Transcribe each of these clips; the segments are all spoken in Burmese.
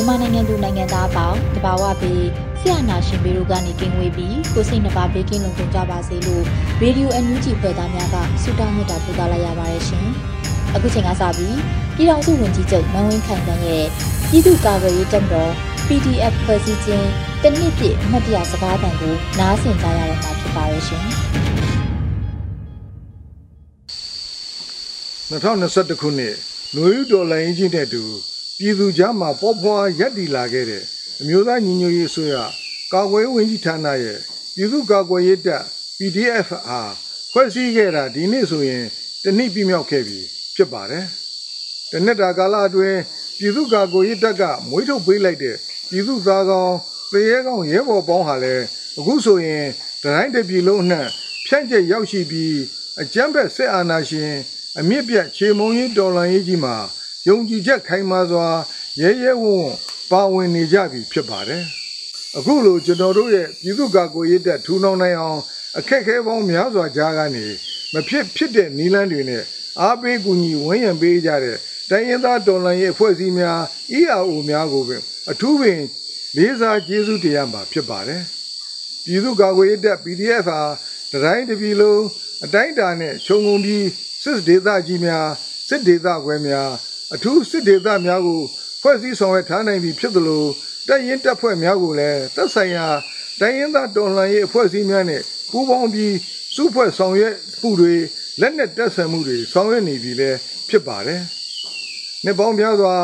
မြန်မာနိုင်ငံသူနိုင်ငံသားအပေါင်းတဘာဝပြီးဆရာနာရှင်ပေတို့ကနေကင်းဝေးပြီးကိုစိတ်နှပါဘေးကင်းလုံခြုံကြပါစေလို့ရေဒီယိုအန်ယူဂျီဖွယ်သားများကဆုတောင်းမြတ်တာပို့သလိုက်ရပါတယ်ရှင်။အခုချိန်ကစပြီးပြည်တော်စုဝင်ကြီးချုပ်မန်ဝင်းခိုင်တန်းရဲ့ပြည်သူ့ကာကွယ်ရေးတပ်မတော် PDF ဖွဲ့စည်းခြင်းတနစ်ပြည့်အမှတ်တရစကားသံကိုနားဆင်ကြရတော့မှာဖြစ်ပါရဲ့ရှင်။2021ခုနှစ်နွေဦးတော်လိုင်းချင်းတဲ့တူ ပြည်သူကြားမှာပေါ်ဖွာရက်တည်လာခဲ့တဲ့အမျိုးသားညီညွတ်ရေးအစိုးရကာကွယ်ဝင်ကြီးဌာနရဲ့ပြည်သူ့ကာကွယ်ရေးတပ် PDF အားဖွဲ့စည်းခဲ့တာဒီနေ့ဆိုရင်တနည်းပြမြောက်ခဲ့ပြီဖြစ်ပါတယ်။တနစ်တာကာလအတွင်းပြည်သူ့ကာကွယ်ရေးတပ်ကမွေးထုတ်ပေးလိုက်တဲ့ပြည်သူသားကောင်းသေရဲကောင်းရဲဘော်ပေါင်းဟာလည်းအခုဆိုရင်တိုင်းတစ်ပြည်လုံးနှံ့ဖြန့်ကျက်ရောက်ရှိပြီးအကြမ်းဖက်စစ်အာဏာရှင်အမြင့်ပြတ်ခြေမုံရေးတော်လှန်ရေးကြီးမှာ ယုံကြည်ချက်ခိုင်မာစွာရဲရဲဝံ့ပါဝင်နေကြပြီဖြစ်ပါတယ်။အခုလိုကျွန်တော်တို့ရဲ့ပြည်သူ့ကာကွယ်ရေးတပ်ထူထောင်နိုင်အောင်အခက်အခဲပေါင်းများစွာကြားကနေမဖြစ်ဖြစ်တဲ့နီလန်းတွေနဲ့အားပေးကူညီဝန်းရံပေးကြတဲ့တိုင်းရင်းသားတော်လှန်ရေးအဖွဲ့အစည်းများ EAO များကိုပင်အထူးပင်လေးစားကျေးဇူးတရားမှာဖြစ်ပါတယ်။ပြည်သူ့ကာကွယ်ရေးတပ် PDF ဟာတိုင်းတစ်ပြည်လုံးအတိုင်းအတာနဲ့ခြုံငုံပြီးစစ်ဒေသကြီးများစစ်ဒေသခွဲများ အထူးစစ်ဒေသများကိုဖွဲ့စည်းဆောင်ရွက်ထားနိုင်ပြီဖြစ်သလိုတပ်ရင်းတပ်ဖွဲ့များကိုလည်းသက်ဆိုင်ရာတိုင်းရင်းသားတော်လှန်ရေးအဖွဲ့အစည်းများနဲ့ပူးပေါင်းပြီးစုဖွဲ့ဆောင်ရွက်မှုတွေလက်နက်တပ်ဆင်မှုတွေဆောင်ရွက်နေပြီလည်းဖြစ်ပါတယ်။နှစ်ပေါင်းများစွာ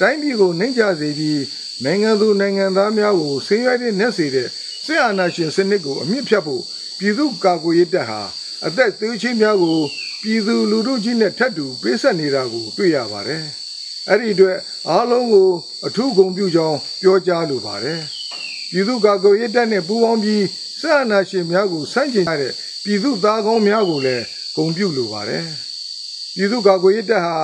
တိုင်းပြည်ကိုနှိမ့်ချစေပြီးနိုင်ငံသူနိုင်ငံသားများကိုဆင်းရဲတဲ့နှက်စေတဲ့စစ်အာဏာရှင်စနစ်ကိုအမြင့်ဖြတ်ဖို့ပြည်သူ့ကာကွယ်ရေးတပ်ဟာအသက်သွေးချင်းများကို ပြည်သူလူထုကြီးနဲ့ထပ်တူပေးဆက်နေတာကို တွေ့ရပါတယ်။အဲ့ဒီအတွက်အားလုံးကိုအထူးဂုဏ်ပြုကြောင်းပြောကြားလိုပါတယ်။ပြည်သူ့ကာကွယ်ရေးတပ်နဲ့ပူးပေါင်းပြီးစစ်အာဏာရှင်များကိုဆန့်ကျင်ရတဲ့ပြည်သူသားကောင်းများကိုလည်းဂုဏ်ပြုလိုပါတယ်။ပြည်သူ့ကာကွယ်ရေးတပ်ဟာ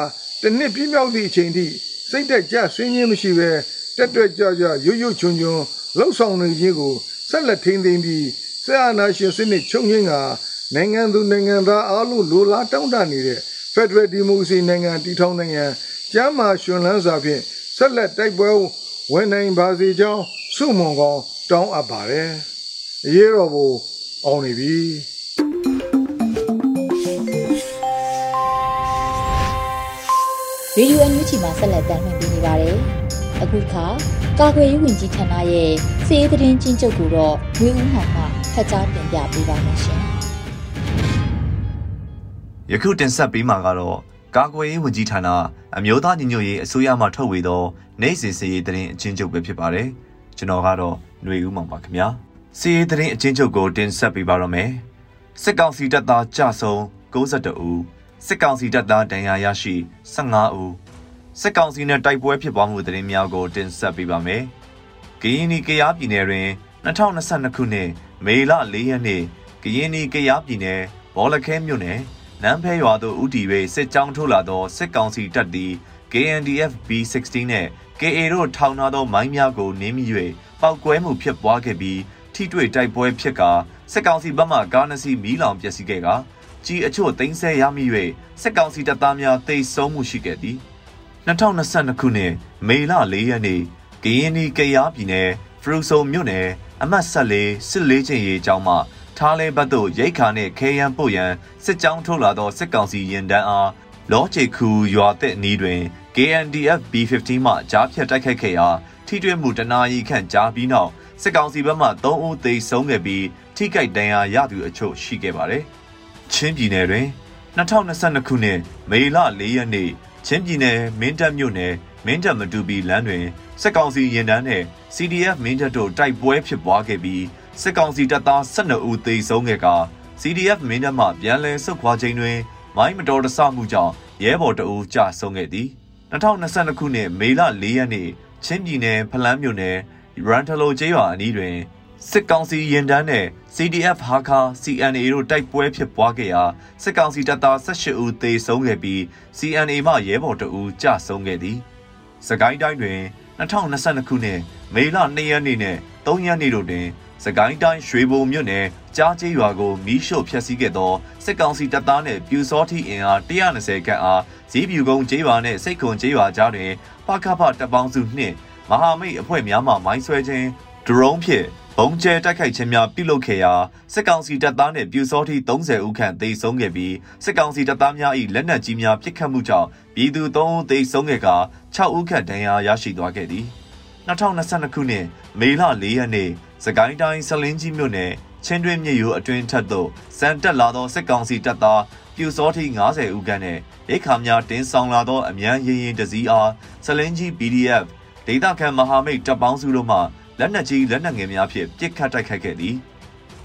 တနစ်ပြည့်မြောက်သည့်အချိန်ထိစိတ်သက်ကြဆင်းရဲမရှိဘဲတက်တွက်ကြကြရွရွချွန်ချွန်လှုပ်ဆောင်နေခြင်းကိုဆက်လက်ထိန်းသိမ်းပြီးစစ်အာဏာရှင်စနစ်ချုပ်ငင်းက နိုင်ငံသူနိုင်ငံသားအားလုံးလိုလားတောင်းတနေတဲ့ Federal Democracy နိုင်ငံတည်ထောင်နိုင်ငံကျမ်းမာရှင်လန်းစွာဖြင့်ဆက်လက်တိုက်ပွဲဝင်နိုင်ပါစေကြောင်းဆုမွန်ကောင်းတောင်းအပ်ပါတယ်။အရေးတော်ကိုအောင်နေပြီ။ရေဒီယိုအန်ယူချီမှာဆက်လက်တင်ပြနေပါတယ်။အခုခါကာကွယ်ရေးဝန်ကြီးဌာနရဲ့စီးရေးသတင်းချင်းချုပ်ကိုတော့ဝေဦးမောင်မှဖတ်ကြားတင်ပြပေးပါမယ်ရှင်။ ယခုတင်ဆက်ပေးမှာကတော့ကာကွယ်ရေးဝန်ကြီးဌာနအမျိုးသားညီညွတ်ရေးအစိုးရမှထုတ်ဝေသောနိုင်စဉ်စီရေးသတင်းအချင်းချုပ်ပဲဖြစ်ပါတယ်။ကျွန်တော်ကတော့ຫນွေဦးမောင်ပါခင်ဗျာ။စီရေးသတင်းအချင်းချုပ်ကိုတင်ဆက်ပေးပါတော့မယ်။စစ်ကောင်စီတပ်သားကြဆုံ62ဦးစစ်ကောင်စီတပ်သားဒဏ်ရာရရှိ15ဦးစစ်ကောင်စီနဲ့တိုက်ပွဲဖြစ်ပွားမှုသတင်းများကိုတင်ဆက်ပေးပါမယ်။ကရင်နီကရားပြည်နယ်တွင်2022ခုနှစ်မေလ4ရက်နေ့ကရင်နီကရားပြည်နယ်ဘောလခဲမြို့နယ် နန်းဖဲရွာသို့ဦးတည်၍စစ်ကြောင်းထိုးလာသောစစ်ကောင်စီတပ်သည် KNDF B16 နှင့် KA တို့ထောင်ထားသောမိုင်းများကိုနင်းမိ၍ပောက်ကွဲမှုဖြစ်ပွားခဲ့ပြီးထိတွေ့တိုက်ပွဲဖြစ်ကာစစ်ကောင်စီဘက်မှကားနှစ်စီးမီးလောင်ပျက်စီးခဲ့ကာကြီးအချို့သိမ်းဆည်းရမိ၍စစ်ကောင်စီတပ်သားများတိတ်ဆုံးမှုရှိခဲ့သည်2022ခုနှစ်မေလ4ရက်နေ့ကရင်နီကရားပြည်နယ်ဖရူဆိုမြို့နယ်အမှတ်14စစ်လေးချင်းရေးကျောင်းမှ ထားလဲဘတ်သို့ရိတ်ခါနှင့်ခဲယမ်းပို့ရန်စစ်ကြောင်းထုတ်လာသောစစ်ကောင်စီရင်တန်းအားလောချေခူရွာတဲ့အနီးတွင် KNDF B15 မှကြားဖြတ်တိုက်ခိုက်ခဲ့ရာထိတွေ့မှုတနာရီခန့်ကြာပြီးနောက်စစ်ကောင်စီဘက်မှ3ဦးသေဆုံးခဲ့ပြီးထိခိုက်ဒဏ်ရာရသူအချို့ရှိခဲ့ပါတယ်။ချင်းပြည်နယ်တွင်2022ခုနှစ်မေလ4ရက်နေ့ချင်းပြည်နယ်မင်းတပ်မြို့နယ်မင်းတပ်မတူပီလမ်းတွင်စစ်ကောင်စီရင်တန်းနှင့် CDF မင်းတပ်တို့တိုက်ပွဲဖြစ်ပွားခဲ့ပြီး စစ်ကောင်စီတပ်သား12ဦးသေဆုံးခဲ့ကာ CDF မင်းတပ်မှပြန်လည်ဆုတ်ခွာချိန်တွင် မိုင်းမတော်တဆမှုကြောင့်ရဲဘော်တအူးကြာဆုံးခဲ့သည်2022ခုနှစ်မေလ4ရက်နေ့ချင်းပြည်နယ်ဖလန်းမြို့နယ်ရန်ထလိုကျေးရွာအနီးတွင်စစ်ကောင်စီရင်တန်းနဲ့ CDF ဟာခါ CNA တို့တိုက်ပွဲဖြစ်ပွားခဲ့ရာစစ်ကောင်စီတပ်သား18ဦးသေဆုံးခဲ့ပြီး CNA မှရဲဘော်တအူးကြာဆုံးခဲ့သည်။စကိုင်းတိုင်းတွင်2022ခုနှစ်မေလ2ရက်နေ့နဲ့3ရက်နေ့တို့တွင် စကိုင်းတိုင်းရွှေဘုံမြို့နယ်ကြားကျေးရွာကိုမီးရှို့ဖျက်ဆီးခဲ့သောစစ်ကောင်စီတပ်သားနှင့်ပြူစောတိအင်အား120ခန့်အားဇီးပြူကုန်းကျေးရွာနှင့်စိတ်ခွန်ကျေးရွာကြားတွင်ပကဖတပ်ပေါင်းစုနှင့်မဟာမိတ်အဖွဲ့များမှမိုင်းဆွဲခြင်းဒရုန်းဖြင့်ဘုံကျဲတိုက်ခိုက်ခြင်းများပြုလုပ်ခဲ့ရာစစ်ကောင်စီတပ်သားနှင့်ပြူစောတိ30ဦးခန့်သေဆုံးခဲ့ပြီးစစ်ကောင်စီတပ်သားများ၏လက်နက်ကြီးများပစ်ခတ်မှုကြောင့်ပြည်သူ3ဦးသေဆုံးခဲ့ကာ6ဦးခန့်ဒဏ်ရာရရှိသွားခဲ့သည် 2022ခုနှစ်မေလ4ရက်နေ့စကိုင်းတိုင်းဆလင်းကြီးမြို့နယ်ချင်းတွင်းမြေရိုးအတွင်းထက်သို့စံတက်လာသောစစ်ကောင်စီတပ်သားပြူစောထိ90ဦးခန့်နဲ့ရိတ်ခါများတင်းဆောင်လာသောအ мян ရင်ရင်တစည်းအားဆလင်းကြီး PDF ဒေသခံမဟာမိတ်တပ်ပေါင်းစုတို့မှလက်နက်ကြီးလက်နက်ငယ်များဖြင့်ပစ်ခတ်တိုက်ခိုက်ခဲ့သည်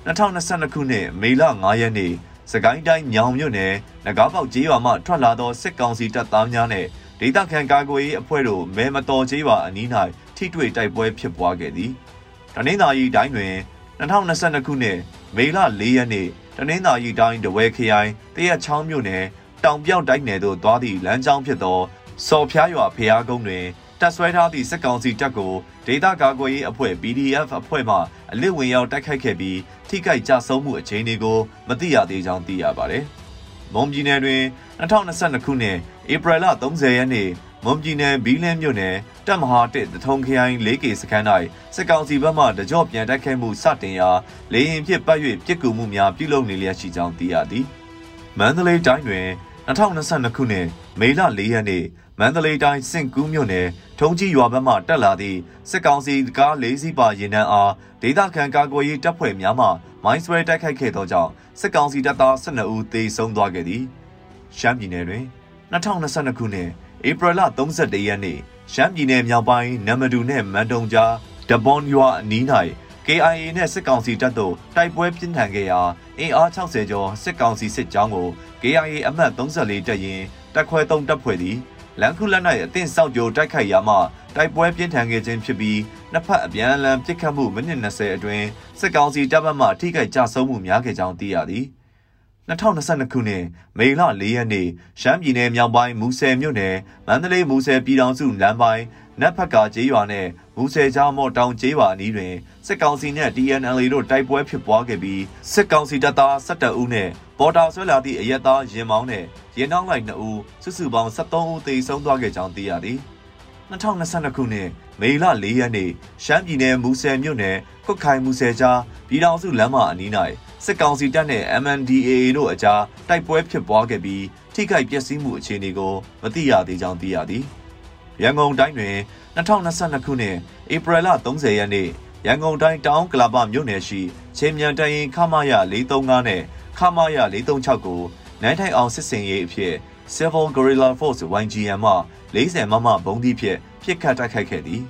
2022ခုနှစ်မေလ9ရက်နေ့စကိုင်းတိုင်းညောင်မြို့နယ်နဂါးပေါက်ကျေးရွာမှထွက်လာသောစစ်ကောင်စီတပ်သားများနဲ့ဒေသခံကာကွယ်ရေးအဖွဲ့တို့မဲမတော်ကျေးရွာအနီး၌ ထိတွေ့တိုက်ပွဲဖြစ်ပွားခဲ့သည်။တနင်္သာရီတိုင်းတွင်2022ခုနှစ်မေလ4ရက်နေ့တနင်္သာရီတိုင်းတဝဲခရိုင်တရက်ချောင်းမြို့နယ်တောင်ပြောက်တိုင်းနယ်သို့သွားသည့်လမ်းကြောင်းဖြစ်သောစော်ဖျားရွာဖျားကုန်းတွင်တပ်ဆွဲထားသည့်စစ်ကောင်စီတပ်ကိုဒေသကာကွယ်ရေးအဖွဲ့ PDF အဖွဲ့မှအလစ်ဝင်ရောက်တိုက်ခိုက်ခဲ့ပြီးထိခိုက်ကြဆုံးမှုအခြေအနေကိုမသိရသေးကြောင်းသိရပါတယ်။မွန်ပြည်နယ်တွင်2022ခုနှစ်ဧပြီလ30ရက်နေ့ မွန်ပြည်နယ်ဘီလင်းမြို့နယ်တပ်မဟာတစ်တထုံခရိုင် 4K စခန်း၌စစ်ကောင်စီဘက်မှတကြော့ပြန်တိုက်ခိုက်မှုစတင်ရာလေရင်ဖြစ်ပတ်၍ပြစ်ကူမှုများပြုလုပ်နေလျက်ရှိကြောင်းသိရသည်။မန္တလေးတိုင်းတွင်2022ခုနှစ်မေလ4ရက်နေ့မန္တလေးတိုင်းစင့်ကူးမြို့နယ်ထုံကြီးရွာဘက်မှတက်လာသည့်စစ်ကောင်စီကား၄စီးပါရင်နှန်းအားဒေသခံကာကွယ်ရေးတပ်ဖွဲ့များမှမိုင်းဆွဲတိုက်ခိုက်ခဲ့သောကြောင့်စစ်ကောင်စီတပ်သား12ဦးသေဆုံးသွားခဲ့သည်။ရှမ်းပြည်နယ်တွင်2022ခုနှစ် ဧပြီလ31ရက်နေ့ရှမ်းပြည်နယ်မြောက်ပိုင်းနမ်မတူနှင့်မန်တုံကြားဒဘွန်ရွာအနီး၌ KIA နဲ့စစ်ကောင်စီတပ်တို့တိုက်ပွဲပြင်းထန်ခဲ့ရာအင်အား60ကျော်စစ်ကောင်စီစစ်ကြောင်းကို KIA အမှတ်34တပ်ရင်တပ်ခွဲ3တပ်ဖွဲ့သည်လန်ခုလက်၌အသင့်စောက်ကြိုတိုက်ခိုက်ရာမှတိုက်ပွဲပြင်းထန်ခဲ့ခြင်းဖြစ်ပြီးနှစ်ဖက်အပြန်အလှန်ပစ်ခတ်မှုမိနစ်20အတွင်းစစ်ကောင်စီတပ်ဘက်မှထိခိုက်ကြဆုံးမှုများခဲ့ကြောင်းသိရသည် 2022ခုနှစ်မေလ4ရက်နေ့ရှမ်းပြည်နယ်မြောက်ပိုင်းမူဆယ်မြို့နယ်မန္တလေးမူဆယ်ပြည်တော်စုလမ်းပိုင်းနတ်ဖက်ကကျေးရွာနဲ့မူဆယ်ကြားမော့တောင်ကျေးရွာအနီးတွင်စစ်ကောင်စီနှင့် TNLA တို့တိုက်ပွဲဖြစ်ပွားခဲ့ပြီးစစ်ကောင်စီတပ်သား17ဦးနှင့်ပေါ်တာဆွဲလာသည့်အရက်သားရင်မောင်းနှင့်ရင်နှောင်းလိုက်2ဦးစုစုပေါင်း73ဦးသေဆုံးသွားခဲ့ကြောင်းသိရသည် 2022ခုနှစ်မေလ4ရက်နေ့ရှမ်းပြည်နယ်မူဆယ်မြို့နယ်ခွတ်ခိုင်မူဆယ်ကြားပြည်တော်စုလမ်းမအနီး၌စစ်ကောင်စီတပ်နဲ့ MNDAA တို့အကြားတိုက်ပွဲဖြစ်ပွားခဲ့ပြီးထိခိုက်ပျက်စီးမှုအခြေအနေကိုမသိရသေးကြောင်းသိရသည်။ရန်ကုန်တိုင်းတွင်2022ခုနှစ်ဧပြီလ30ရက်နေ့ရန်ကုန်တိုင်းတောင်ကလာပမြို့နယ်ရှိချင်းမြန်တရင်ခမာယ435နဲ့ခမာယ436ကိုနိုင်ထိုင်အောင်စစ်စင်ရေးအဖြစ် Civil Guerrilla Force YGM မှ40မမဘုံသီးဖြင့်ပြစ်ခတ်တိုက်ခိုက်ခဲ့သည်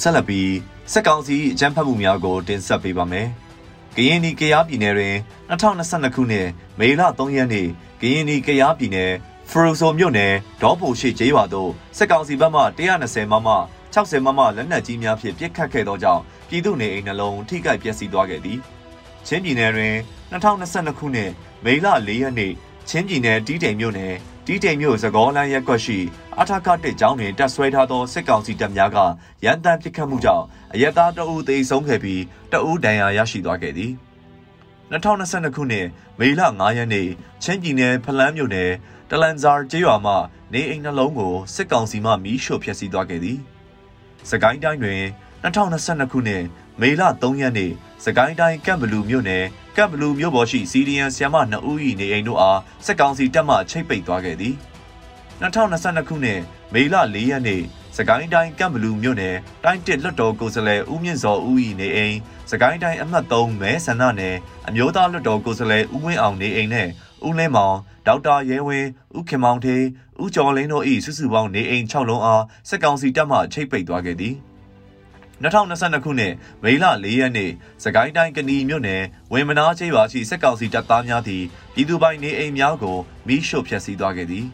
ဆက်လက်ပြီးစက်ကောင်စီအကြမ်းဖက်မှုများကိုတင်ဆက်ပေးပါမယ်။ကရင်နီကရားပြည်နယ်တွင်2022ခုနှစ်မေလ3ရက်နေ့ကရင်နီကရားပြည်နယ်ဖရူဆိုမြို့နယ်ဒေါ်ဖိုရှိကျေးရွာသို့စစ်ကောင်စီဘက်မှ120မမ60မမလက်နက်ကြီးများဖြင့်ပစ်ခတ်ခဲ့သောကြောင့်ပြည်သူနေအိမ်နှလုံးထိခိုက်ပျက်စီးသွားခဲ့သည်။ချင်းပြည်နယ်တွင်2022ခုနှစ်မေလ4ရက်နေ့ချင်းပြည်နယ်တီးတိမ်မြို့နယ် တီးတိမ်မြို့သကောလန်းရက်ကွက်ရှိအထာကတစ်ကျောင်းတွင်တပ်ဆွဲထားသောစစ်ကောင်စီတပ်များကရန်တမ်းပစ်ခတ်မှုကြောင့်အရက်သားတအုပ်သေဆုံးခဲ့ပြီးတအုပ်ဒဏ်ရာရရှိသွားခဲ့သည်2022ခုနှစ်မေလ9ရက်နေ့ချင်းပြည်နယ်ဖလန်းမြို့နယ်တလန်ဇာကျေးရွာမှနေအိမ်နှလုံးကိုစစ်ကောင်စီမှမီးရှို့ဖျက်ဆီးသွားခဲ့သည်။စကိုင်းတိုင်းတွင်2022ခုနှစ်မေလ3ရက်နေ့စကိုင်းတိုင်းကမ်ဘလူမြို့နယ် ကပ်ဘလူးမြို့ပေါ်ရှိစီဒီယန်ဆီယမ2ဦး၏နေအိမ်တို့အားစစ်ကောင်စီတပ်မှချိတ်ပိတ်သွားခဲ့သည်2022ခုနှစ်မေလ4ရက်နေ့စကိုင်းတိုင်းကံဘလူမြို့နယ်တိုင်းတစ်လွတ်တော်ကိုယ်စားလှယ်ဦးမြင့်စောဦးဤနေအိမ်စကိုင်းတိုင်းအမှတ်3မဲဆန္ဒနယ်အမျိုးသားလွတ်တော်ကိုယ်စားလှယ်ဦးဝင်းအောင်နေအိမ်နဲ့ဦးလင်းမောင်ဒေါက်တာရဲဝင်းဦးခင်မောင်ထေးဦးကျော်လင်းတို့၏စုစုပေါင်းနေအိမ်6လုံးအားစစ်ကောင်စီတပ်မှချိတ်ပိတ်သွားခဲ့သည် 2022ခုနှစ်မေလ4ရက်နေ့စကိုင်းတိုင်းကဏီမြို့နယ်ဝင်းမနာချေးရွာရှိစစ်ကောင်စီတပ်သားများသည်ပြည်သူပိုင်နေအိမ်များကိုမိရှို့ဖျက်ဆီးသွားခဲ့သည်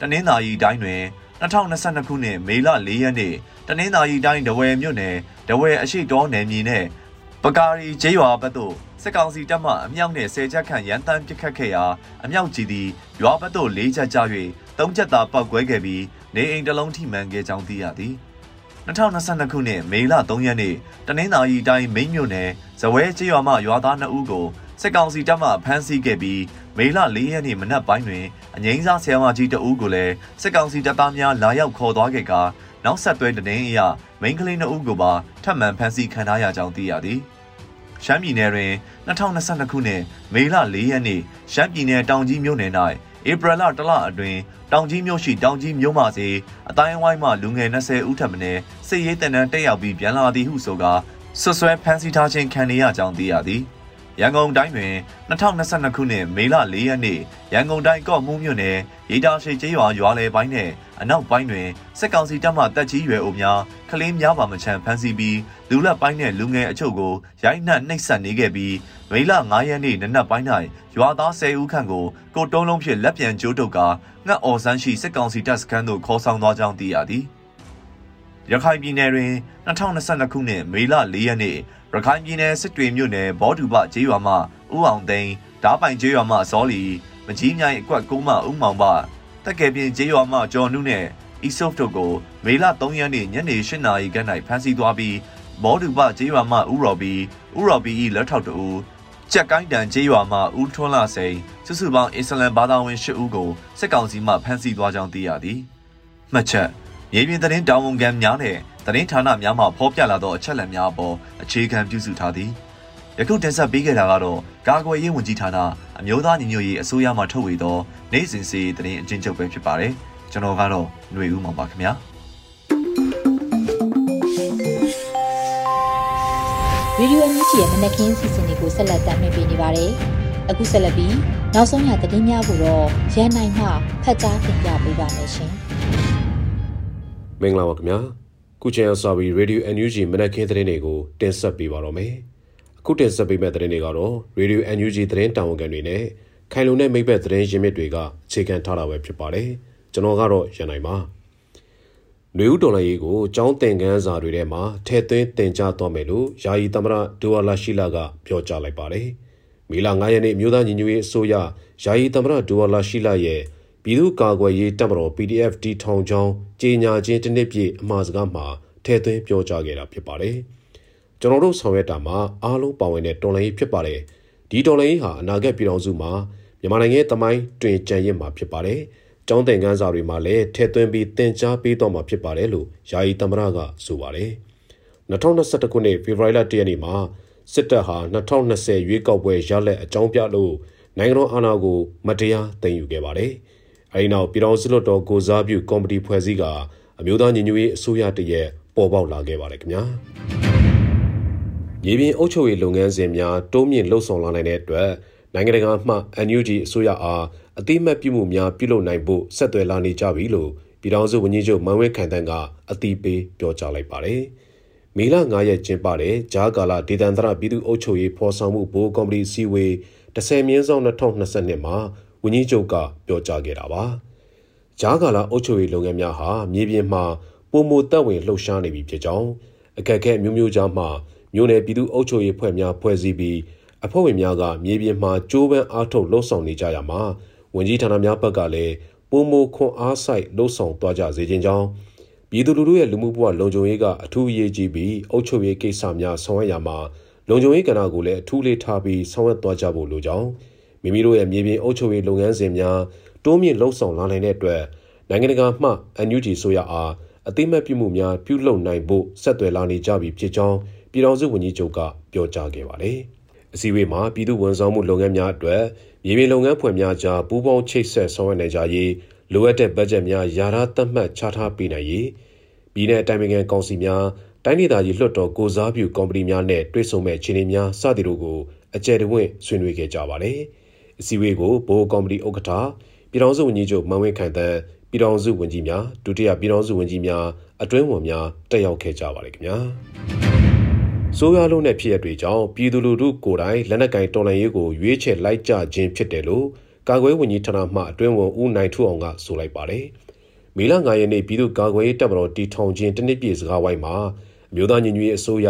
တနင်္သာရီတိုင်းတွင်2022ခုနှစ်မေလ4ရက်နေ့တနင်္သာရီတိုင်းဒဝယ်မြို့နယ်ဒဝယ်အရှိတောနယ်မြေနှင့်ပကာရီကျေးရွာဘက်သို့စစ်ကောင်စီတပ်မှအမြောက်နှင့်ဆယ်ချက်ခန့်ရန်တမ်းပစ်ခတ်ခဲ့ရာအမြောက်ကြီးသည်ရွာဘက်သို့၄ချက်ကျ၍၃ချက်သာပောက်ကွဲခဲ့ပြီးနေအိမ်တစ်လုံးထိမှန်ခဲ့ကြောင်းသိရသည် 2022ခုနှစ်မေလ3ရက်နေ့တနင်္သာရီတိုင်းမိန်းမြို့နယ်ဇဝဲကျေးရွာမှရွာသား2ဦးကိုစစ်ကောင်စီတပ်မှဖမ်းဆီးခဲ့ပြီးမေလ၄ရက်နေ့မနက်ပိုင်းတွင်အငိမ့်စားဆရာမကြီးတဦးကိုလည်းစစ်ကောင်စီတပ်သားများလာရောက်ခေါ်သွားခဲ့ကာနောက်ဆက်တွဲတဲ့င်းအရမိန်းကလေး2ဦးကိုပါထပ်မံဖမ်းဆီးခံထားရကြောင်းသိရသည်ရှမ်းပြည်နယ်တွင်2022ခုနှစ်မေလ4ရက်နေ့ရှမ်းပြည်နယ်တောင်ကြီးမြို့နယ်၌ ဧပြီလတလအတွင်းတောင်ကြီးမြို့ရှိတောင်ကြီးမြို့မှစီအတိုင်းဝိုင်းမှလူငယ်20ဦးထပ်မံစစ်ရေးတန်တန်းတက်ရောက်ပြီးပြန်လာသည်ဟုဆိုကာဆွဆွဲဖမ်းဆီးထားခြင်းခံရကြောင်းသိရသည် ရန်ကုန်တိုင်းတွင်2022ခုနှစ်မေလ4ရက်နေ့ရန်ကုန်တိုင်းကော့မှုမြို့နယ်ရေတာရှိကျေးရွာရွာလယ်ပိုင်းနဲ့အနောက်ပိုင်းတွင်စစ်ကောင်စီတပ်မှတပ်ကြီးရွယ်အိုများကလေးများပါမချမ်းဖမ်းဆီးပြီးလူလက်ပိုင်းနဲ့လူငယ်အချို့ကိုရိုက်နှက်နှိပ်စက်နေခဲ့ပြီးမေလ9ရက်နေ့နနက်ပိုင်း၌ရွာသား10ဦးခန့်ကိုကိုတုံးလုံးဖြင့်လက်ပြန်ကျိုးတုပ်ကာငှက်အော်ဆန်းရှိစစ်ကောင်စီတပ်စခန်းသို့ခေါ်ဆောင်သွားကြောင်းသိရသည်ရခိုင်ပြည်နယ်တွင်2022ခုနှစ်မေလ4ရက်နေ့ ရခိုင်ပြည်နယ်စစ်တွေမြို့နယ်ဘောဒူပကျေးရွာမှဦးအောင်သိန်းဓားပိုင်ကျေးရွာမှစောလီမကြီးမြိုင်အကွက်ကုန်းမှဦးမောင်ပတက်ကယ်ပြင်ကျေးရွာမှကျော်နုနဲ့အီဆို့တို့ကိုမေလ3ရက်နေ့ညနေ8နာရီခန့်၌ဖမ်းဆီးသွားပြီးဘောဒူပကျေးရွာမှဦးရော်ဘီဦးရော်ဘီ၏လက်ထောက်တူကြက်ကိုင်းတန်ကျေးရွာမှဦးထွန်းလာစိန်စုစုပေါင်းအစ္စလမ်ဘာသာဝင်၈ဦးကိုစစ်ကောင်စီမှဖမ်းဆီးသွားကြောင်းသိရသည်မှတ်ချက်မြေပြင်သတင်းတောင်ဝန်ခံများနဲ့ သတင်းဌာနများမှဖော်ပြလာသောအချက်အလက်များအပေါ်အခြေခံပြုစုထားသည်ယခုတင်ဆက်ပေးခဲ့တာကတော့ကာကွယ်ရေးဝန်ကြီးဌာနအမျိုးသားညီညွတ်ရေးအစိုးရမှထုတ်ဝေသောနိုင်စဉ်စီသတင်းအကျဉ်းချုပ်ပဲဖြစ်ပါတယ်ကျွန်တော်ကတော့ຫນွေဦးမှာပါခင်ဗျာဗီဒီယိုအမြင့်ကြီးရဲ့မနက်ခင်းစီစဉ်လေးကိုဆက်လက်တင်ပြနေပါတယ်အခုဆက်လက်ပြီးနောက်ဆုံးရသတင်းများကိုတော့ရန်နိုင်မှဖတ်ကြားတင်ပြပေးပါမယ်ရှင်မင်္ဂလာပါခင်ဗျာ ခုချိန်အစပြီး Radio NUG မနက်ခင်းသတင်းတွေကိုတင်ဆက်ပေးပါတော့မယ်အခုတင်ဆက်ပေးမယ့်သတင်းတွေကတော့ Radio NUG သတင်းတာဝန်ခံတွေနဲ့ခိုင်လုံတဲ့မိဘသတင်းရင်းမြစ်တွေကအခြေခံထားတာပဲဖြစ်ပါတယ်ကျွန်တော်ကတော့ရန်နိုင်ပါနွေဦးတော်လိုင်းရေးကိုចောင်းတင်ကန်းစာတွေထဲမှာထဲသွင်းတင်ကြားတော့မယ်လို့ယာယီသမရဒူဝါလာရှိလာကပြောကြားလိုက်ပါတယ်။မေလ9ရက်နေ့မြို့သားညီညွတ်ရေးအစိုးရယာယီသမရဒူဝါလာရှိလာရဲ့ ပြည်သူ့ကာကွယ်ရေးတပ်မတော် PDF တီထောင်ချောင်းကြေညာခြင်းတစ်နှစ်ပြည့်အမှားစကားမှာထဲသွင်းပြောကြားခဲ့တာဖြစ်ပါတယ်။ကျွန်တော်တို့ဆောင်ရွက်တာမှာအားလုံးပါဝင်တဲ့တော်လှန်ရေးဖြစ်ပါတယ်။ဒီတော်လှန်ရေးဟာအနာဂတ်ပြည်တော်စုမှာမြန်မာနိုင်ငံရဲ့တမိုင်းတွင်ကြံရစ်မှာဖြစ်ပါတယ်။ကျောင်းသင်ခန်းစာတွေမှာလည်းထည့်သွင်းပြီးသင်ကြားပေးတော့မှာဖြစ်ပါတယ်လို့ယာယီသမ္မတကဆိုပါတယ်။2021ခုနှစ်ဖေဖော်ဝါရီလ1ရက်နေ့မှာစစ်တပ်ဟာ2020ရွေးကောက်ပွဲရလဒ်အကြောင်းပြလို့နိုင်ငံတော်အာဏာကိုမတရားသိမ်းယူခဲ့ပါတယ်။ အဲဒီနောက်ပြည်တော်စုလွတ်တော်ကိုစားပြုကော်မတီဖွဲ့စည်းကအမျိုးသားညီညွတ်ရေးအစိုးရတရက်ပေါ်ပေါက်လာခဲ့ပါတယ်ခင်ဗျာ။မြေပြင်အုပ်ချုပ်ရေးလုပ်ငန်းစဉ်များတိုးမြင့်လှုပ်ဆောင်လာနိုင်တဲ့အတွက်နိုင်ငံတကာမှ NUG အစိုးရအားအတိမတ်ပြုမှုများပြုလုပ်နိုင်ဖို့ဆက်သွယ်လာနေကြပြီလို့ပြည်ထောင်စုဝန်ကြီးချုပ်မန်ဝဲခိုင်တန်းကအတိပေးပြောကြားလိုက်ပါတယ်။မေလ9ရက်ကျင်းပတဲ့ဂျားကာလာဒေသန္တရပြည်သူ့အုပ်ချုပ်ရေးဖော်ဆောင်မှုဘိုးကော်မတီစည်းဝေး10မြင်းဆောင်2022မှာ ဝန်ကြီးချုပ်ကပြောကြားခဲ့တာပါ။ဂျားကာလာအုပ်ချုပ်ရေးလုပ်ငန်းများဟာမြေပြင်မှာပုံမတက်ဝင်လှုပ်ရှားနေပြီဖြစ်ကြောင်းအခက်အခဲမျိုးမျိုးကြားမှာမြို့နယ်ပြည်သူ့အုပ်ချုပ်ရေးဖွဲ့များဖွဲ့စည်းပြီးအဖွဲ့ဝင်များကမြေပြင်မှာကြိုးပမ်းအားထုတ်လှုပ်ဆောင်နေကြရမှာဝန်ကြီးဌာနများဘက်ကလည်းပုံမခွန်အားဆိုင်လှုပ်ဆောင်သွားကြစေခြင်းကြောင့်ပြည်သူလူထုရဲ့လူမှုဘဝလုံခြုံရေးကအထူးအရေးကြီးပြီးအုပ်ချုပ်ရေးကိစ္စများဆောင်ရွက်ရမှာလုံခြုံရေးကဏ္ဍကိုလည်းအထူးလေးထားပြီးဆောင်ရွက်သွားကြဖို့လိုကြောင်း မိမိတို့ရဲ့မြေပြင်အုပ်ချုပ်ရေးလုပ်ငန်းစဉ်များတိုးမြင့်လှုပ်ဆောင်လာနိုင်တဲ့အတွက်နိုင်ငံတကာမှ NUG ဆိုရအားအသိမဲ့ပြုမှုများပြုလုပ်နိုင်ဖို့ဆက်သွယ်လာနေကြပြီဖြစ်ကြောင်းပြည်ထောင်စုဝန်ကြီးချုပ်ကပြောကြားခဲ့ပါတယ်။အစည်းအဝေးမှာပြည်သူ့ဝန်ဆောင်မှုလုပ်ငန်းများအတွက်မြေပြင်လုပ်ငန်းဖွဲ့များကြားပူးပေါင်းချိတ်ဆက်ဆောင်ရွက်နိုင်ကြရေးလိုအပ်တဲ့ဘတ်ဂျက်များယာရသတ်မှတ်ချထားပေးနိုင်ရေးပြည်내အတိုင်းအမြံကောင်စီများတိုင်းဒေသကြီးလွှတ်တော်ကိုစားပြုကော်မတီများနဲ့တွဲဆုံမဲ့ခြေနေများစသည်တို့ကိုအကြံတဝင့်ဆွေးနွေးခဲ့ကြပါတယ်။ အစည်းအဝေးကိုဘိုးကော်မတီဥက္ကဋ္ဌပြည်ထောင်စုဝန်ကြီးချုပ်မန်ဝင်းခိုင်တန်းပြည်ထောင်စုဝန်ကြီးများဒုတိယပြည်ထောင်စုဝန်ကြီးများအတွင်းဝန်များတက်ရောက်ခဲ့ကြပါတယ်ခင်ဗျာ။ဆိုးရွားလုံးတဲ့ဖြစ်ရပ်တွေကြောင့်ပြည်သူလူထုကိုယ်တိုင်လက်နက်ကင်တော်လှန်ရေးကိုရွေးချယ်လိုက်ကြခြင်းဖြစ်တယ်လို့ကာကွယ်ဝန်ကြီးဌာနမှအတွင်းဝန်ဦးနိုင်ထူအောင်ကဆိုလိုက်ပါတယ်။မေလ9ရက်နေ့ပြည်သူ့ကာကွယ်ရေးတပ်မတော်တီထောင်ခြင်းတနစ်ပြည့်စကားဝိုင်းမှာအမျိုးသားညီညွတ်ရေးအစိုးရ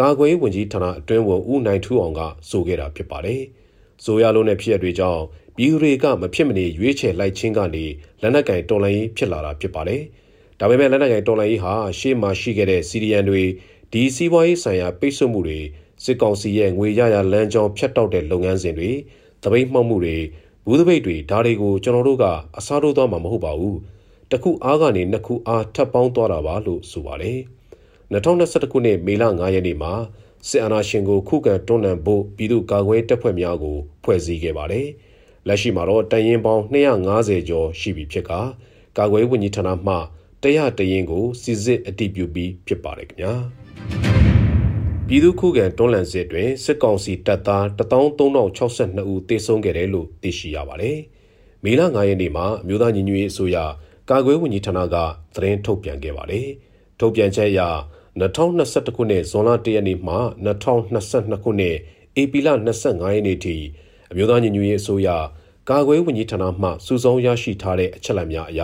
ကာကွယ်ရေးဝန်ကြီးဌာနအတွင်းဝန်ဦးနိုင်ထူအောင်ကဆိုခဲ့တာဖြစ်ပါတယ်။ ဆိုရလုံးတဲ့ဖြစ်ရပ်တွေကြောင့်ပြည်သူတွေကမဖြစ်မနေရွေးချယ်လိုက်ခြင်းကနေလက်နက်ကင်တော်လှန်ရေးဖြစ်လာတာဖြစ်ပါတယ်။ဒါပေမဲ့လက်နက်ကင်တော်လှန်ရေးဟာရှေ့မှာရှိခဲ့တဲ့စီရီယန်တွေဒီစီးပွားရေးဆိုင်ရာပိတ်ဆို့မှုတွေစစ်ကောင်စီရဲ့ငွေရရလမ်းကြောင်းဖြတ်တောက်တဲ့လုပ်ငန်းစဉ်တွေတပိတ်မှောက်မှုတွေဘူးသပိတ်တွေဒါတွေကိုကျွန်တော်တို့ကအစားထိုးသွားမှာမဟုတ်ပါဘူး။တခုအားကနေနှစ်ခုအားထပ်ပေါင်းသွားတာပါလို့ဆိုပါတယ်။2021ခုနှစ်မေလ9ရက်နေ့မှာ စစ်အာဏာရှင်ကိုခုခံတွန်းလှန်ဖို့ပြည်သူ့ကာကွယ်တပ်ဖွဲ့များကိုဖွဲ့စည်းခဲ့ပါတယ်။လက်ရှိမှာတော့တရင်ပေါင်း250ကျော်ရှိပြီဖြစ်ကကာကွယ်ဝန်ကြီးဌာနမှတရားတရင်ကိုစစ်စစ်အတည်ပြုပြီးဖြစ်ပါတယ်ခင်ဗျာ။ပြည်သူ့ခုခံတွန်းလှန်စစ်တွင်စစ်ကောင်စီတပ်သား13062ဦးသေဆုံးခဲ့တယ်လို့သိရှိရပါတယ်။မေလ9ရက်နေ့မှာမြို့သားညီညွတ်ရေးအစိုးရကာကွယ်ဝန်ကြီးဌာနကသတင်းထုတ်ပြန်ခဲ့ပါတယ်။ထုတ်ပြန်ချက်အရ 2021ခုနှစ်ဇွန်လ1ရက်နေ့မှ2022ခုနှစ်ဧပြီလ25ရက်နေ့ထိအမျိုးသားညီညွတ်ရေးအစိုးရကာကွယ်ဝန်ကြီးဌာနမှစုဆောင်းရရှိထားတဲ့အချက်အလက်များအရ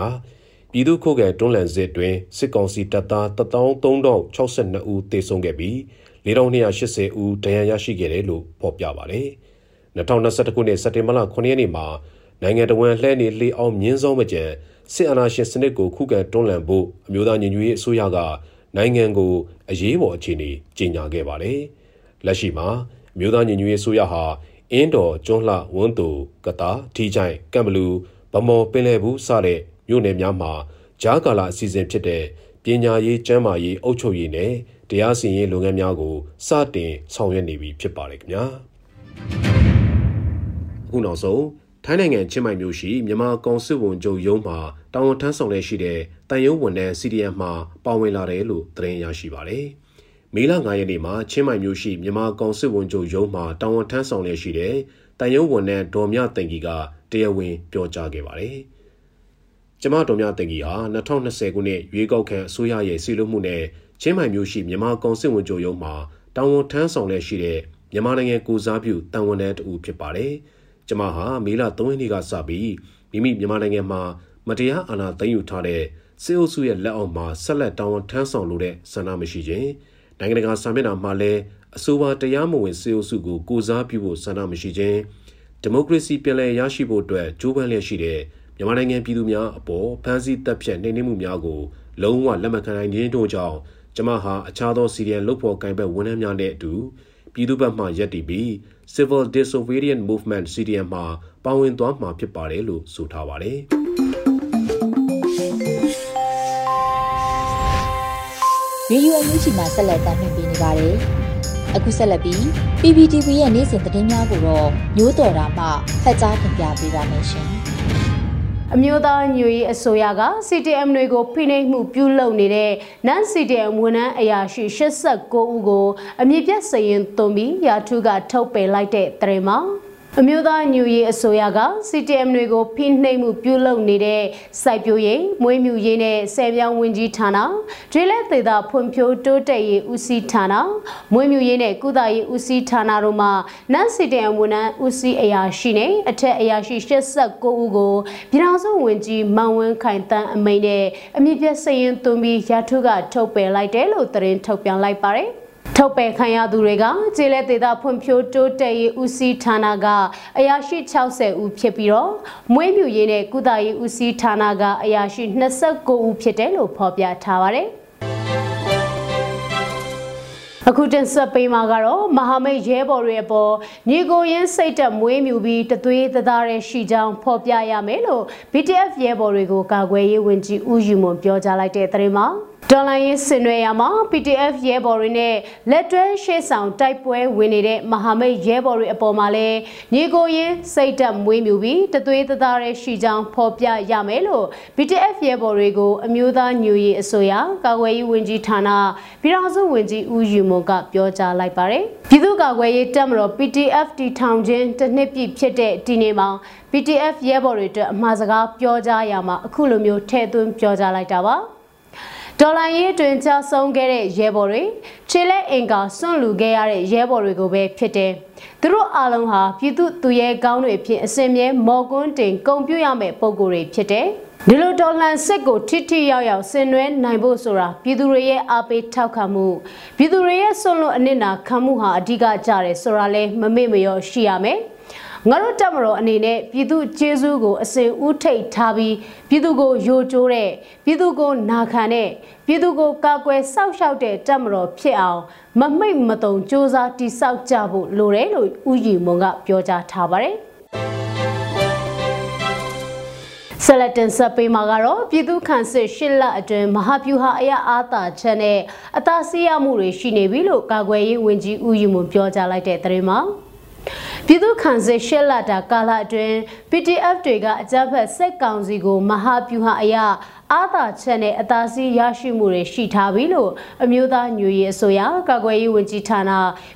ပြည်သူ့ခုခံတွန်းလှန်စစ်တွင်စစ်ကောင်စီတပ်သား13062ဦးသေဆုံးခဲ့ပြီး4280ဦးဒဏ်ရာရရှိခဲ့တယ်လို့ဖော်ပြပါတယ်။2021ခုနှစ်စက်တင်ဘာလ9ရက်နေ့မှာနိုင်ငံတော်ဝန်လှည့်နေလှေအောင်မြင်းစောမကြံစစ်အာဏာရှင်စနစ်ကိုခုခံတွန်းလှန်ဖို့အမျိုးသားညီညွတ်ရေးအစိုးရက နိုင်ငံကိုအရေးပေါ်အခြေအနေကြေညာခဲ့ပါတယ်။လက်ရှိမှာမြို့သားညီညွတ်ရေးဆိုရဟာအင်းတော်ကျွန်းလှဝန်းတူကတာထီချိုင်ကံဘလူဗမော်ပင်လယ်ဘူးစတဲ့မြို့နယ်များမှာဂျားကာလာအစီအစဉ်ဖြစ်တဲ့ပညာရေးကျန်းမာရေးအုပ်ချုပ်ရေးနဲ့တရားစီရင်လုပ်ငန်းများကိုစတင်ဆောင်ရွက်နေပြီဖြစ်ပါတယ်ခင်ဗျာအခုနောက်ဆုံးထိုင်းနိုင်ငံချင်းမိုင်မြို့ရှိမြန်မာကောင်စစ်ဝန်ချုပ်ရုံးမှာ တာဝန်ထမ်းဆောင်လျက်ရှိတဲ့တန်ရုံးဝန်ထမ်း CDM မှာပါဝင်လာတယ်လို့သတင်းရရှိပါတယ်။မေလ9ရက်နေ့မှာချင်းမိုင်မြို့ရှိမြန်မာကောင်စစ်ဝန်ချုပ်ရုံးမှာတာဝန်ထမ်းဆောင်လျက်ရှိတဲ့တန်ရုံးဝန်ထမ်းဒေါ်မြတင်ကြီးကတရားဝင်ပြောကြားခဲ့ပါတယ်။ကျမဒေါ်မြတင်ကြီးဟာ2020ခုနှစ်ရွေးကောက်ခံအစိုးရရဲ့စီလို့မှုနဲ့ချင်းမိုင်မြို့ရှိမြန်မာကောင်စစ်ဝန်ချုပ်ရုံးမှာတာဝန်ထမ်းဆောင်လျက်ရှိတဲ့မြန်မာနိုင်ငံကိုစားပြုတန်ဝန်ထမ်းတူဖြစ်ပါတယ်။ကျမဟာမေလ3ရက်နေ့ကစပြီးမိမိမြန်မာနိုင်ငံမှာ မတရားအာဏာသိမ်းယူထားတဲ့စစ်အုပ်စုရဲ့လက်အောက်မှာဆက်လက်တောင်းဝန်ထမ်းဆောင်လို့တဲ့ဆန္ဒမရှိခြင်းနိုင်ငံတကာစာမျက်နှာမှာလည်းအဆိုပါတရားမဝင်စစ်အုပ်စုကိုကိုစားပြုဖို့ဆန္ဒမရှိခြင်းဒီမိုကရေစီပြည်လည်ရရှိဖို့အတွက်ကြိုးပမ်းလျက်ရှိတဲ့မြန်မာနိုင်ငံပြည်သူများအပေါ်ဖမ်းဆီးတပ်ဖြတ်နှိမ်နင်းမှုများကိုလုံးဝလက်မခံနိုင်ခြင်းတို့ကြောင့်ကျမဟာအခြားသောစီရီယန်လုပ်ဖော်ကိုင်ဘက်ဝန်ထမ်းများနဲ့အတူပြည်သူ့ဘက်မှရပ်တည်ပြီး Civil Disobedience Movement CDM မှာပါဝင်သွားမှာဖြစ်ပါတယ်လို့ဆိုထားပါတယ်။ ရေဒီယိုအန်ယူဂျီမှာဆက်လက်တင်ပြနေပါတယ်။အခုဆက်လက်ပြီး PPTV ရဲ့နေ့စဉ်သတင်းများကိုတော့မျိုးတော်တာမှဖတ်ကြားတင်ပြပေးပါမယ်ရှင်။အမျိုးသားညွေအစိုးရက CTM တွေကိုဖိနှိပ်မှုပြုလုပ်နေတဲ့ non CTM ဝန်ထမ်းအရာရှိ89ဦးကိုအမြင့်ပြတ်စရင်သွန်ပြီးရာထူးကထုတ်ပယ်လိုက်တဲ့တရင်မှာ အမျိုးသားညူရေးအစိုးရက CTM တွေကိုဖိနှိပ်မှုပြုလုပ်နေတဲ့စိုက်ပျိုးရေးမွေးမြူရေးနဲ့ဆယ်ပြောင်းဝင်ကြီးဌာနဒေလက်သေးတာဖွံ့ဖြိုးတိုးတက်ရေးဦးစီးဌာနမွေးမြူရေးနဲ့ကုသရေးဦးစီးဌာနတို့မှနတ် CTM ဝန်ထမ်းဦးစီးအရာရှိနဲ့အထက်အရာရှိ89ဦးကိုပြည်ထောင်စုဝန်ကြီးမောင်ဝင်းခိုင်တန်းအမိန့်နဲ့အမြင့်ပြည့်စရင်သွင်းပြီးရထုကထုတ်ပယ်လိုက်တယ်လို့သတင်းထုတ်ပြန်လိုက်ပါတယ် ထုတ်ပယ်ခံရသူတွေကကျေးလက်ဒေသဖွံ့ဖြိုးတိုးတက်ရေးဦးစီးဌာနကအရာရှိ60ဦးဖြစ်ပြီးတော့မွေးမြူရေးနဲ့ကုသရေးဦးစီးဌာနကအရာရှိ29ဦးဖြစ်တယ်လို့ဖော်ပြထားပါတယ်အခုတင်ဆက်ပေးမှာကတော့မဟာမိတ်ရဲဘော်တွေအပေါ်ညီကိုရင်းစိတ်တက်မွေးမြူပြီးတသွေးသသားရဲရှိကြောင်းဖော်ပြရမယ်လို့ BTF ရဲဘော်တွေကိုကာကွယ်ရေးဝန်ကြီးဦးယူမွန်ပြောကြားလိုက်တဲ့သတင်းမှာ ဒေါ်လာရင်းစင်ရွယ်ရမှာ PTF ရဲဘော်တွေနဲ့လက်တွဲရှေ့ဆောင်တိုက်ပွဲဝင်နေတဲ့မဟာမိတ်ရဲဘော်တွေအပေါ်မှာလဲညီကိုရင်းစိတ်တက်မွေးမြူပြီးတသွေးတသားရဲ့ရှိကြောင်းဖော်ပြရမယ်လို့ PTF ရဲဘော်တွေကိုအမျိုးသားညူရီအစိုးရကာကွယ်ရေးဝန်ကြီးဌာနပြည်ထောင်စုဝန်ကြီးဦးယူမွန်ကပြောကြားလိုက်ပါတယ်ပြည်သူ့ကာကွယ်ရေးတပ်မတော် PTF တီထောင်ခြင်းတစ်နှစ်ပြည့်ဖြစ်တဲ့ဒီနေ့မှာ PTF ရဲဘော်တွေအတွက်အမှားစကားပြောကြားရမှာအခုလိုမျိုးထည့်သွင်းပြောကြားလိုက်တာပါ ဒေါ်လာရေးတွင်ကြဆုံးခဲ့တဲ့ရဲဘော်တွေခြေလက်အင်ကာစွန့်လူခဲ့ရတဲ့ရဲဘော်တွေကိုပဲဖြစ်တယ်။သူတို့အားလုံးဟာပြည်သူသူရဲကောင်းတွေဖြစ်အစင်မြဲမော်ကွန်းတင်ဂုံပြရမယ့်ပုံကိုယ်တွေဖြစ်တယ်။ဒီလိုတော်လှန်စစ်ကိုထိထိရောက်ရောက်ဆင်နွှဲနိုင်ဖို့ဆိုတာပြည်သူတွေရဲ့အားပေးထောက်ခံမှုပြည်သူတွေရဲ့ဆွလွန်အနစ်နာခံမှုဟာအဓိကကြတယ်ဆိုတာလဲမမေ့မလျော့ရှိရမယ်။ ငါတို့တက်မတော်အနေနဲ့ပြည်သူကျေးဇူးကိုအစဉ်ဦးထိပ်ထားပြီးပြည်သူကိုယိုကျိုးတဲ့ပြည်သူကိုနာခံတဲ့ပြည်သူကိုကာကွယ်စောင့်ရှောက်တဲ့တက်မတော်ဖြစ်အောင်မမိတ်မတုံစ조사တိဆောက်ကြဖို့လိုတယ်လို့ဥယျာဉ်မွန်ကပြောကြားထားပါတယ်ဆလတန်စပေမာကတော့ပြည်သူ့ခန့်စစ်ရှစ်လအတွင်းမဟာဗျူဟာအရအာသာချက်နဲ့အသာစီးရမှုတွေရှိနေပြီလို့ကာကွယ်ရေးဝန်ကြီးဦးယူမွန်ပြောကြားလိုက်တဲ့သတင်းမှာ ပြည်သူ့ခံစစ်ရှက်လာတာကာလအတွင်း PDF တွေကအကြမ်းဖက်စက်ကောင်စီကိုမဟာဗျူဟာအရ အာသာချက်နဲ့အသာစီးရရှိမှုတွေရှိထားပြီလို့အမျိုးသားညွေရေးအစိုးရကာကွယ်ရေးဝန်ကြီးဌာန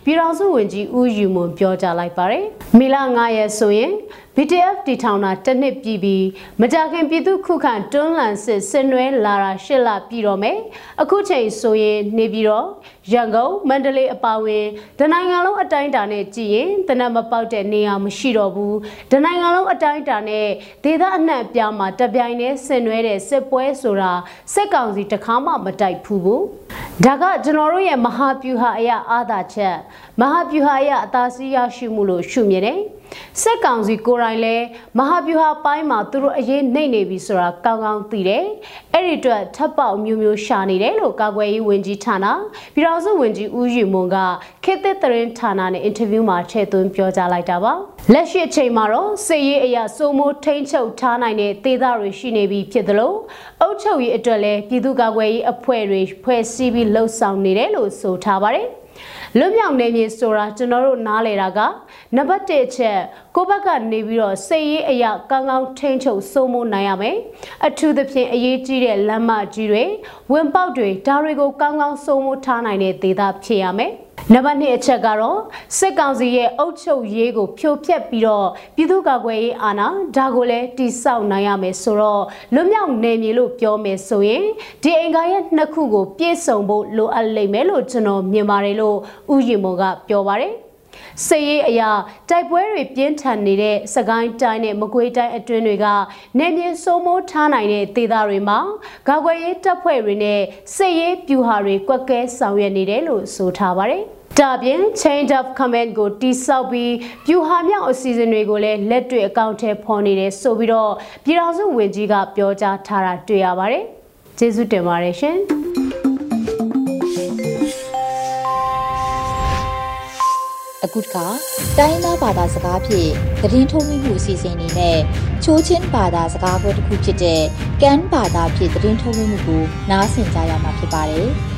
ပြည်ထောင်စုဝန်ကြီးဦးယူမွန်ပြောကြားလိုက်ပါတယ်။မီလ9ရက်ဆိုရင် BTF တီထောင်တာတစ်နှစ်ပြည့်ပြီးမကြခင်ပြည်သူခုခံတွန်းလှန်စစ်ဆင်နွဲလာတာရှစ်လပြည့်တော့မယ်အခုချိန်ဆိုရင်နေပြီးတော့ရန်ကုန်မန္တလေးအပါအဝင်ဒနိုင်ငံလုံးအတိုင်းအတာနဲ့ကြည်ရင်တနက်မပေါက်တဲ့နေရာမရှိတော့ဘူးဒနိုင်ငံလုံးအတိုင်းအတာနဲ့ဒေသအနှံ့ပြားမှာတပြိုင်တည်းဆင်နွဲတဲ့စစ်ပွဲဆိုတာစက်ကောင်စီတခါမှမတိုက်ဘူးဘူး ဒါကကျွန်တော်တို့ရဲ့မဟာဗျူဟာအရာအာသာချက်မဟာဗျူဟာအရာအသာစီးရရှိမှုလို့ရှုမြင်တယ်စက်ကောင်စီကိုယ်တိုင်လည်းမဟာဗျူဟာပိုင်းမှာသူတို့အရေးနှိမ့်နေပြီဆိုတာကောင်းကောင်းသိတယ်။အဲ့ဒီအတွက်ထပ်ပေါက်မျိုးမျိုးရှာနေတယ်လို့ကာကွယ်ရေးဝန်ကြီးဌာနပြည်ထောင်စုဝန်ကြီးဦးယူမွန်ကခေတ်သစ်သတင်းဌာနနဲ့အင်တာဗျူးမှာထည့်သွင်းပြောကြားလိုက်တာပါ။လက်ရှိအချိန်မှာတော့စစ်ရေးအရာစိုးမိုးထိန်းချုပ်ထားနိုင်တဲ့ဒေသတွေရှိနေပြီဖြစ်သလိုအုပ်ချုပ်ရေးအတွက်လည်းပြည်သူ့ကာကွယ်ရေးအဖွဲ့တွေဖွဲ့စည်းပြီးလှုပ်ဆောင်နေတယ်လို့ဆိုထားပါတယ်။လွတ်မြောက်နေမြေဆိုတာကျွန်တော်တို့နားလေတာကနံပါတ်1ချက် ကိုဘက်ကနေပြီးတော့စိတ်ရေးအရာကောင်းကောင်းထိန်းချုပ်စိုးမိုးနိုင်ရမယ်အထူးသဖြင့်အရေးကြီးတဲ့လမ်းမကြီးတွေဝင်ပေါက်တွေဒါတွေကိုကောင်းကောင်းစိုးမိုးထားနိုင်တဲ့ဒေသဖြစ်ရမယ်နံပါတ်2အချက်ကတော့စစ်ကောင်စီရဲ့အုပ်ချုပ်ရေးကိုဖြိုဖျက်ပြီးတော့ပြည်သူ့ကာကွယ်ရေးအာဏာဒါကိုလည်းတိဆောက်နိုင်ရမယ်ဆိုတော့လွတ်မြောက်နေမြေလို့ပြောမယ်ဆိုရင်ဒီအင်္ဂါရဲ့နှစ်ခုကိုပြည့်စုံဖို့လိုအပ်လိမ့်မယ်လို့ကျွန်တော်မြင်ပါတယ်လို့ဥယျာဉ်မော်ကပြောပါတယ် စည်ရေးအရာတိုက်ပွဲတွေပြင်းထန်နေတဲ့စကိုင်းတိုင်းနဲ့မကွေးတိုင်းအတွင်းတွေကနေမြေစိုးမိုးထားနိုင်တဲ့ဒေသတွေမှာကာကွယ်ရေးတပ်ဖွဲ့တွေနဲ့စစ်ရေးပြူဟာတွေကွက်ကဲဆောင်ရွက်နေတယ်လို့ဆိုထားပါတယ်ဒါပြင် change of command ကိုတိစောက်ပြီးပြူဟာမြောက်အစီအစဉ်တွေကိုလည်းလက်တွေ့အကောင့်ထဲဖော်နေတယ်ဆိုပြီးတော့ပြည်ထောင်စုဝန်ကြီးကပြောကြားထားတာတွေ့ရပါတယ်။ကျေးဇူးတင်ပါတယ်ရှင်။ အခုတခါတိုင်းသားဘာသာစကားဖြင့်သတင်းထုတ်လွှင့်မှုအစီအစဉ်အနေနဲ့ချိုးချင်းဘာသာစကားပွဲတစ်ခုဖြစ်တဲ့ကန်ဘာသာဖြင့်သတင်းထုတ်လွှင့်မှုကိုနားဆင်ကြရမှာဖြစ်ပါတယ်။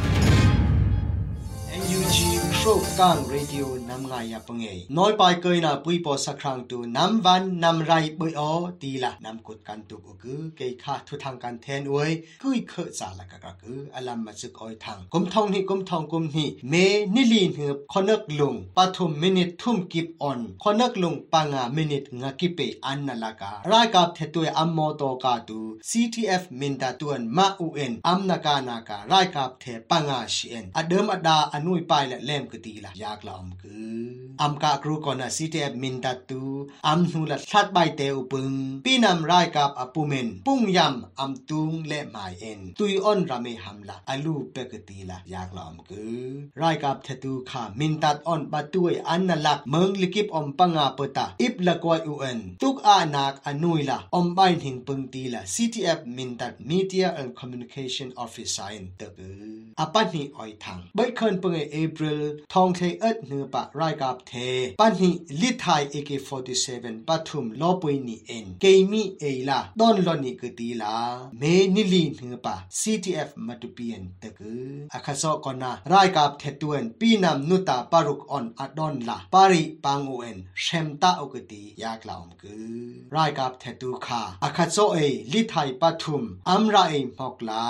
ทรกันเรดิโอนำไงายาปงเอน้อยไปเกยนาปุยปอสักครั้งตัวนำวันนำไรปอยอตีละนำกดกันตุกอกือเกยค่าทุทางการแทนอวยกุยเคอสาละกะกะกืออลัมมาซึกออยทางกุมทองนี่กุมทองกุมนี่เมนิลีนเหือบคอนึกลุงปฐมมินิทุ่มกิบอ่อนคอนึกลุงปังอามินิทงากิเปอันนละการายกับเทตัวอัมโมโตกาตู CTF มินดาตวนมาอูเอ็นอัมนาการนากา รายกับเทปังาชีเอ็นอเดิมอดาอนุยไปและเล่มกกตีละยากลอมกืออัมกาครูคอนะซีเตมินตัดตูอัมนูละชัดใบเตอุปึงปีนำรายกับอปุเมนปุ้งยำอัมตุงและหมายเอ็นตุยอ้อนรามีหำละอลูเปกตีละยากลอมกือไรกับเทตูค่ะมินตัดอ้อนปะตุยอันนลักเมืองลิกิบอมปังอาปตาอิบละกวยอุเอ็นทุกอานักอนุยละอมบาหินปึงตีละ CTF มินตัด Media and Communication Officer ตะกืออปันนี่ออยทางใบเคินปึงเอเปริลทองเทเอ็ดเนือปะไรกับเทปันหิลิทาย AK47 ปัทุมลอปุยนีเอ็นเกมีเอลาดอนลอนิกตีลาเมนิลีเนือปะ CTF มาตุเปียนตะกืออาคาซอกอนาไรกับเทตวนปีนำนุตาปารุกออนอดอนลาปาริปังโอเอ็นเชมตาอกตียากลามกือไรกับเทตูคาอาคาโซเอลิทายปัทุมอัมราเอมอกลา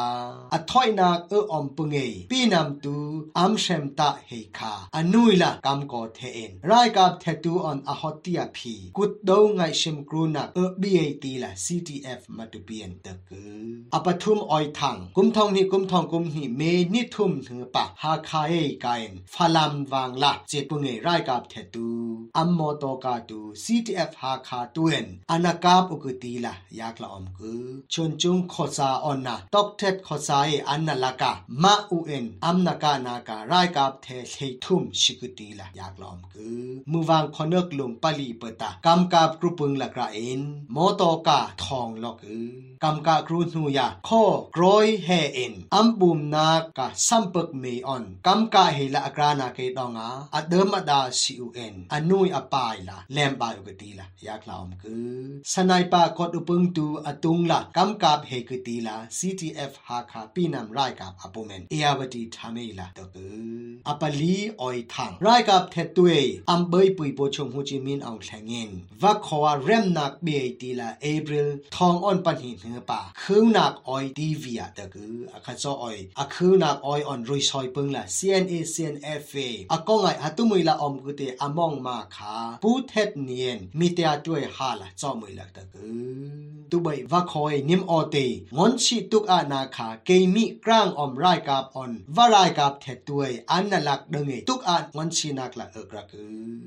อถอยนักเอออมปุงเอปีนำตูอัมเชมตาเฮคาอนุยละกำกอเทเอ็นไรกับเทตูออนอฮอตติยาพีกุดดงไงชิมกรูนักเออบีเอตีละ CTF มาตุเปียนตะกืออปทุมออยทังกุมทองนี่กุมทองกุมนี่เมนิทุมถึงปะฮาคาเอกายนฟาลัมวางละเจปุงเอไรกับเทตูอัมโมโตกาตู CTF ฮาคาตุเอ็นอานากาบอุกตีละยากละอมกือชนจุงขอซาออนนาตอกเท็ดขอซาเออันนาลากามาอูเอ็นอัมนากานากาไรกับเทเททุมชิกตีละอยากลอมกือมือวางคอนเนกลุมปาลีเปตากำกับกรุปึงละกระเอ็นโมโตกาทองลอกือกำกะกรุนูยาข้อกรอยเฮเอ็นอัมบุมนากาซัมปกเมออนกำกะเฮละกรานาเกดองาอเดมดาซีอูเอ็นอนุยอปายละแลมบายกตีละอยากลอมกือสนายปากดอุปึงตูอตุงละกำกับเฮกตีละ CTF ฮาคาปีนำไรกับอปุเมนเอียวดีทามีละตะกืออปลีออยทังไรกับเทตุเออัมเบยปุยโปชงฮูจิมินเอาแทงเงินวักขวาเร่มนักเบยตีละเอพริลทองอ่อนปันหินเหือป่าคืนนักออยดีเวียตะกืออาคาซอออยอาคืนนักออยอ่อนรุยซอยปึงละ CNA CNFA อากงไงฮัตุมุยละอมกุเตอมองมาขาปูเทศเนียนมีเตียด้วยฮาละจอมุยละตะกือตุบยวักคอยนิมออเตงอนชีตุกอานาคาเกมีกลางอมไรกับออนวารายกับเทด้ยอันนลักดง ngay tuk at ngon sinak la agrak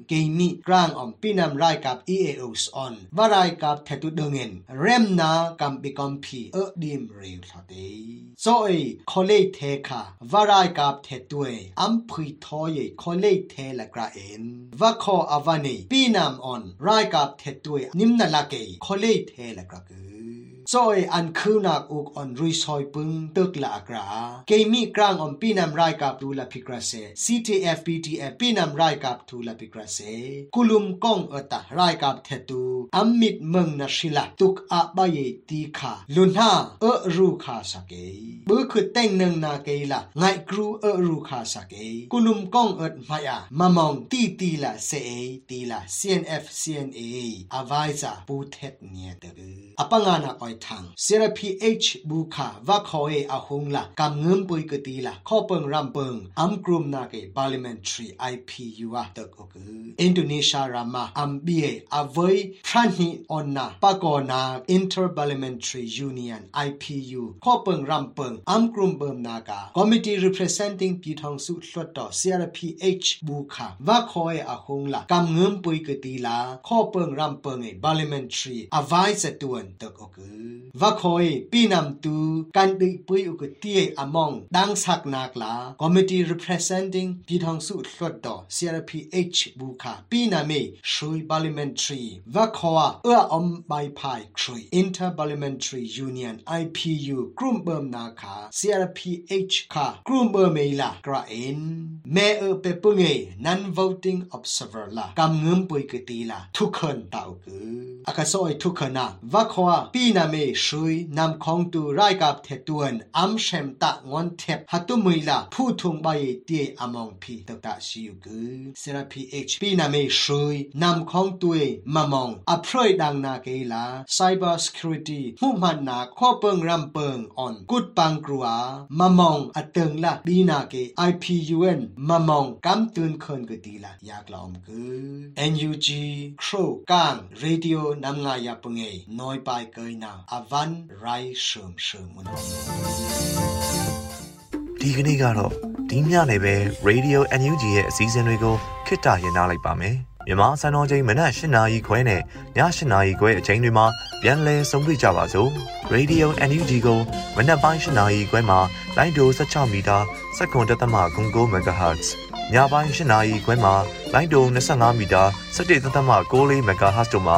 keimi krang om pinam rai kap eaos on varai kap thetu dengen rem na kam pi kom phi a dim re thate so ei khole the kha varai kap thetue am phi tho ye khole the la kra en va kho avani pinam on rai kap thetue nimna la ke khole the la kra ke ซอยอันคือนักอุกอันรุยซอยปึงตึกละกราเกมีกลางอมปีนำไรกับทูละพิกราเซ CTF PTF ปีนำไรกับทูละพิกราเซกุลุมกองเอตะไรกับเทตูอัมมิดเมืองนาชิละตุกอาบายตีขาลุนหาเอรูคาสเกเบือคือเต็งหนึ่งนาเกละไงกรูเอรูคาสเกกุลุมกองเอตมายามามองตีตีละเซตีละ CNF CNA อาวายซาปูเทตเนียเตอออปังานาคอยทางเซรพีเอชบูคาว่าขอเออาหงละกำเงินปุยกตีละข้อเปิงรำเปิงอัมกรุมนาเกบาลิเมนทรีไอพียูอาตึกโอกืออินโดนีเซียรามาอัมบีเออาเวยพรานิออนนาปะกอนาอินเตอร์บาลิเมนทรียูเนียนไอพียูข้อเปิงรำเปิงอัมกรุมเบิมนากาคอมมิตี้รีเพรสเซนติ้งปีทองสุดสุดต่อ CRPH บูคาว่าขอเอาคงละกำเงินปุยกตีละข้อเปิงรำเปิงไอบาลิเมนทรีอาไวายสะตวนตึกโอกือวะคอยปีนำตูกันดิปุยอุกตีอมองดังสักนักลา committee representing พี่ทองสุดสดต่อ CRPH บุคาปีนาเมชุย parliamentary วะคอเอื้ออมใบพายครุย inter parliamentary union IPU กลุ่มเบิมนาคา CRPH คากลุ่มเบิมเมลากระเอ็นแม่เอเปปุงเอ non voting observer ลากำเงิมปุยกตีลาทุกคนตากืออากาศอยทุกคนนะวะคอปีนาเมชุยนำของตูไรกับเทตวนอัมเชมตะงอนเทปฮัตุมุยลาผู้ทุงใบเตียอมองพีตตะชิวกือเซราพีเอชปีนาเมชุยนำของตัวมามองอพรอยดังนาเกลา cyber security มุมันนาข้อเปิงรำเปิงออนกุดปังกรัวมามองอเติงละบีนาเก IPUN มามองกำตืนเคินกตีละอยากลอมกือ NUG โครกาง radio นำงายาปงเอน้อยไปเกยนา Avan Rai Shum Shum ဒီကနေ့ကတော့ဒီညနေပဲ Radio NUG ရဲ့အစည်းအဝေးတွေကိုခਿੱတရရနိုင်ပါမယ်။မြန်မာစံတော်ချိန်မနက်၈နာရီခွဲနဲ့ည၈နာရီခွဲအချိန်တွေမှာပြန်လည်ဆုံးဖြတ်ကြပါစို့။ Radio NUG ကိုမနက်ပိုင်း၈နာရီခွဲမှာလိုင်းဒို16မီတာ7.3 MHz ညပိုင်း၈နာရီခွဲမှာလိုင်းဒို25မီတာ17.6 MHz တို့မှာ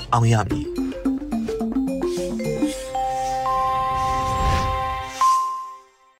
အောင်ရမည်